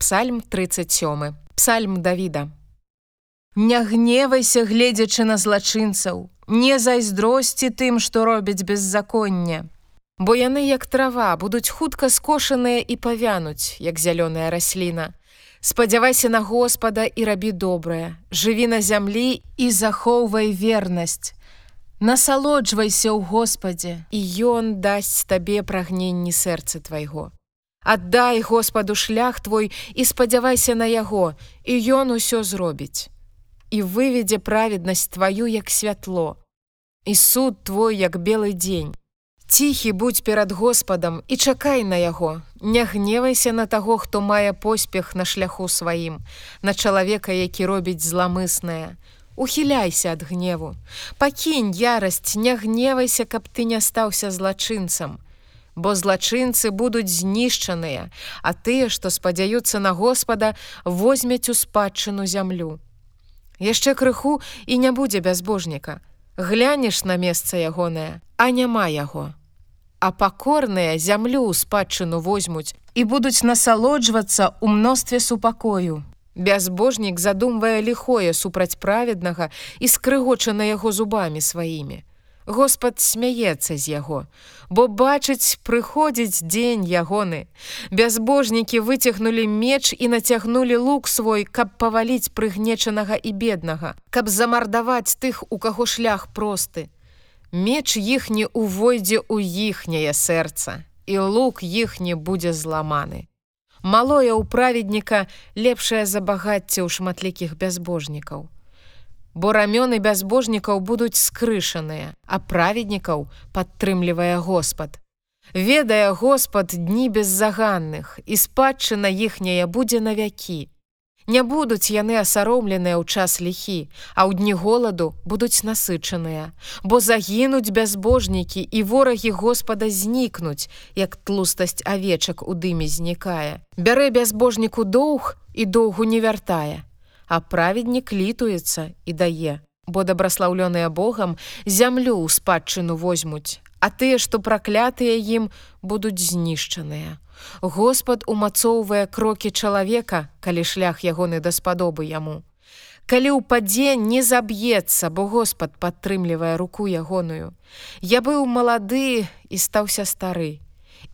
Псальм 37 Псальм Давіда Не гневайся, гледзячы на злачынцаў, не зайздросці тым, што робяць беззаконне. Бо яны, як трава, будуць хутка скошаныя і павянуць, як зялёная расліна. Спадзявайся на Господа і рабі добрае, жыві на зямлі і захоўвай вернасць. Насалоджвайся ў Господе, і Ён дасць табе прагненні сэрца твайго. Аддай Господу шлях твой і спадзявайся на яго, і ён усё зробіць. І выведзе праведнасць тваю як святло. І суд твой як белы дзень. Ціхі будь перад Господам і чакай на яго, Не гневайся на таго, хто мае поспех на шляху сваім, на чалавека, які робіць зламыснае. Ухіляйся ад гневу. Пакінь ярасць, не гневайся, каб ты не стаўся злачынцам. Бо злачынцы будуць знішчаныя, а тыя, што спадзяюцца на Господа, возьмяць у спадчыну зямлю. Яшчэ крыху і не будзе бязбожніка. Глянеш на месца ягонае, а няма яго а пакорныя зямлю ў спадчыну возьмуць і будуць насалоджвацца ў мностве супакою. Бязбожнік задумвае ліхое супраць праведнага і скрыгоча на яго зубамі сваімі. Господ смяецца з яго, бо бачыць, прыходзіць дзень ягоны. Бязбожнікі выцягнулі меч і нацягнулі лук свой, каб паваліць прыгнечанага і беднага, каб замардаваць тых, у каго шлях просты. Меч іхні увойдзе ў іхняе сэрца, і лук іхні будзе зламаны. Малое ў праведніка лепшае за багацце ў шматлікіх бязбожнікаў. Бо рамёны бязбожнікаў будуць скрышаныя, а праведнікаў падтрымлівае Господ. Ведае Господ дні беззаганных, і спадчына іхняя будзе на вякі. Не будуць яны асаромленыя ў час ліхі, а ў дні голаду будуць насычаныя, бо загінуць бязбожнікі і ворагі Господа знікнуць, як тлустасць авечак у дыме знікае. Бярэ бязбожніку доўг і доўгу не вяртае, а праведнік літуецца і дае, бо дабраслаўлёныя Богам зямлю ў спадчыну возьмуць, а тыя, што праклятыя ім будуць знішчаныя. Господ умацоўвае крокі чалавека, калі шлях ягоны даспадобы яму. Калі ўпадзе не заб'ецца, бо Господ падтрымлівае руку ягоную. Я быў малады і стаўся стары.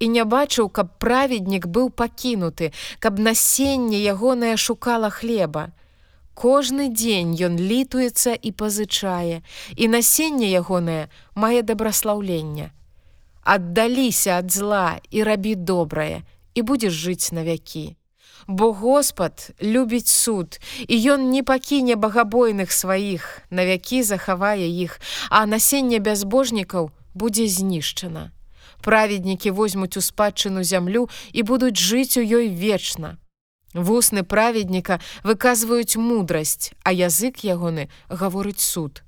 І не бачыў, каб праведнік быў пакінуты, каб насенне ягонае шукала хлеба. Кожны дзень ён літуецца і пазычае, і насенне ягонае мае дабраслаўлення аддаліся ад зла і рабі добрае і будзеш жыць на вякі. Бо Господ любіць суд, і ён не пакіне багабойных сваіх, на вякі захавае іх, а насенне бязбожнікаў будзе знішчана. Праведнікі возьмуць у спадчыну зямлю і будуць жыць у ёй вечна. Вусны праведніка выказваюць мудрасць, а язык ягоны гаворыць суд.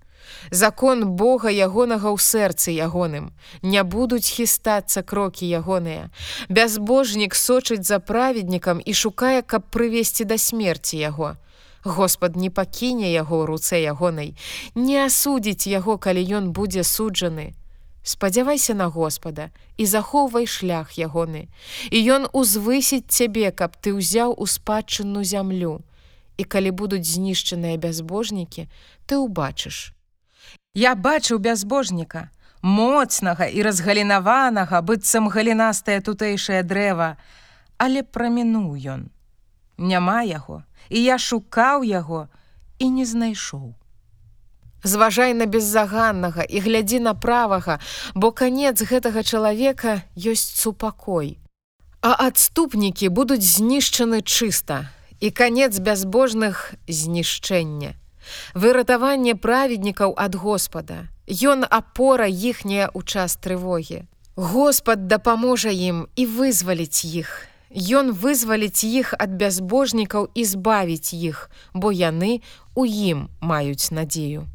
Закон Бога ягонага ў сэрцы ягоным. Не будуць хістацца крокі ягоныя. Бязбожнік сочыць за праведнікам і шукае, каб прывесці да смерці яго. Господ не пакіне яго ў руцэ ягонай, не асудзіць яго, калі ён будзе суджаны. Спадзявайся на Господа і захоўвай шлях ягоны. І ён узвысіць цябе, каб ты ўзяў у спадчынну зямлю. І калі будуць знішчаныя бязбожнікі, ты ўбачыш, Я бачыў бязбожніка, моцнага і разгалінаванага, быццам галінастае тутэйшае дрэва, але прамінуў ён. Няма яго, і я шукаў яго і не знайшоў. Зважай на беззаганнага і глядзі на правага, бо канец гэтага чалавека ёсць супакой. А адступнікі будуць знішчаны чыста, і канец бязбожных знішчэння выратаванне праведнікаў ад Господа. Ён апора іхняя ў час трывогі. Господ дапаможа ім і вызваліць іх. Ён вызваліць іх ад бязбожнікаў і збавіць іх, бо яны у ім маюць надзею.